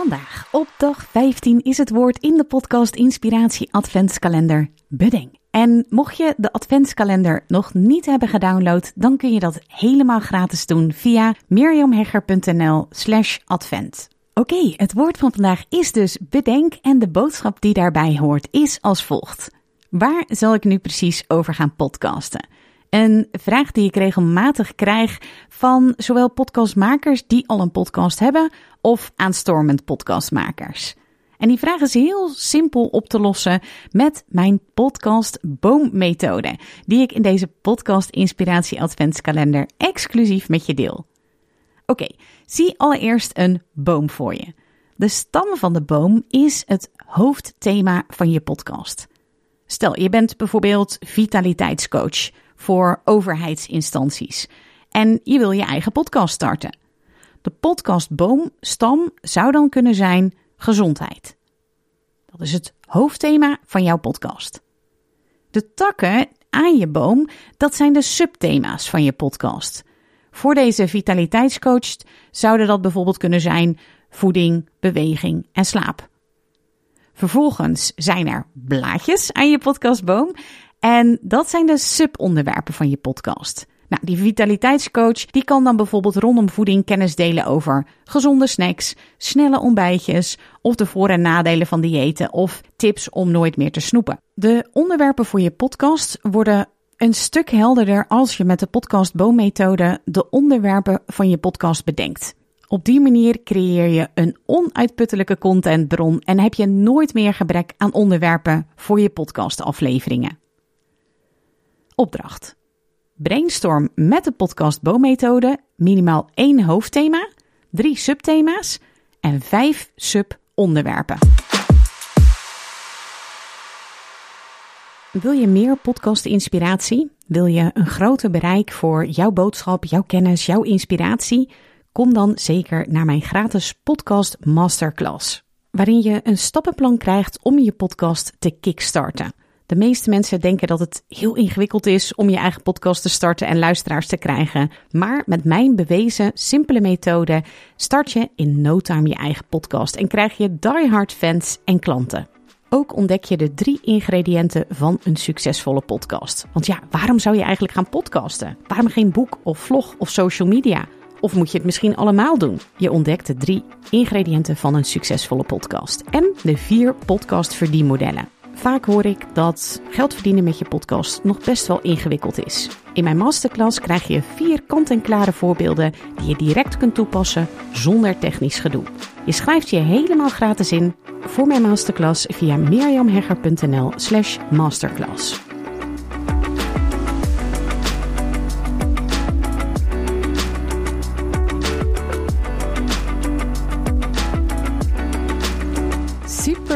Vandaag, op dag 15, is het woord in de podcast Inspiratie Adventskalender bedenk. En mocht je de Adventskalender nog niet hebben gedownload, dan kun je dat helemaal gratis doen via mirjamhegger.nl slash advent. Oké, het woord van vandaag is dus bedenk en de boodschap die daarbij hoort is als volgt. Waar zal ik nu precies over gaan podcasten? Een vraag die ik regelmatig krijg van zowel podcastmakers die al een podcast hebben of aanstormend podcastmakers. En die vraag is heel simpel op te lossen met mijn podcast boommethode, die ik in deze podcast Inspiratie Adventskalender exclusief met je deel. Oké, zie allereerst een boom voor je. De stam van de boom is het hoofdthema van je podcast. Stel, je bent bijvoorbeeld vitaliteitscoach voor overheidsinstanties en je wil je eigen podcast starten. De podcastboomstam zou dan kunnen zijn gezondheid. Dat is het hoofdthema van jouw podcast. De takken aan je boom, dat zijn de subthema's van je podcast. Voor deze vitaliteitscoach zouden dat bijvoorbeeld kunnen zijn voeding, beweging en slaap. Vervolgens zijn er blaadjes aan je podcastboom en dat zijn de subonderwerpen van je podcast. Nou, die vitaliteitscoach die kan dan bijvoorbeeld rondom voeding kennis delen over gezonde snacks, snelle ontbijtjes of de voor- en nadelen van diëten of tips om nooit meer te snoepen. De onderwerpen voor je podcast worden een stuk helderder als je met de podcast boommethode de onderwerpen van je podcast bedenkt. Op die manier creëer je een onuitputtelijke contentbron en heb je nooit meer gebrek aan onderwerpen voor je podcastafleveringen. Opdracht. Brainstorm met de podcast Bo-methode minimaal één hoofdthema, drie subthema's en vijf subonderwerpen. Wil je meer podcast-inspiratie? Wil je een groter bereik voor jouw boodschap, jouw kennis, jouw inspiratie? Kom dan zeker naar mijn gratis podcast masterclass, waarin je een stappenplan krijgt om je podcast te kickstarten. De meeste mensen denken dat het heel ingewikkeld is om je eigen podcast te starten en luisteraars te krijgen. Maar met mijn bewezen simpele methode start je in no time je eigen podcast en krijg je diehard fans en klanten. Ook ontdek je de drie ingrediënten van een succesvolle podcast. Want ja, waarom zou je eigenlijk gaan podcasten? Waarom geen boek of vlog of social media? Of moet je het misschien allemaal doen? Je ontdekt de drie ingrediënten van een succesvolle podcast en de vier podcast verdienmodellen. Vaak hoor ik dat geld verdienen met je podcast nog best wel ingewikkeld is. In mijn masterclass krijg je vier kant-en-klare voorbeelden die je direct kunt toepassen zonder technisch gedoe. Je schrijft je helemaal gratis in voor mijn masterclass via mirjamhegger.nl/slash masterclass.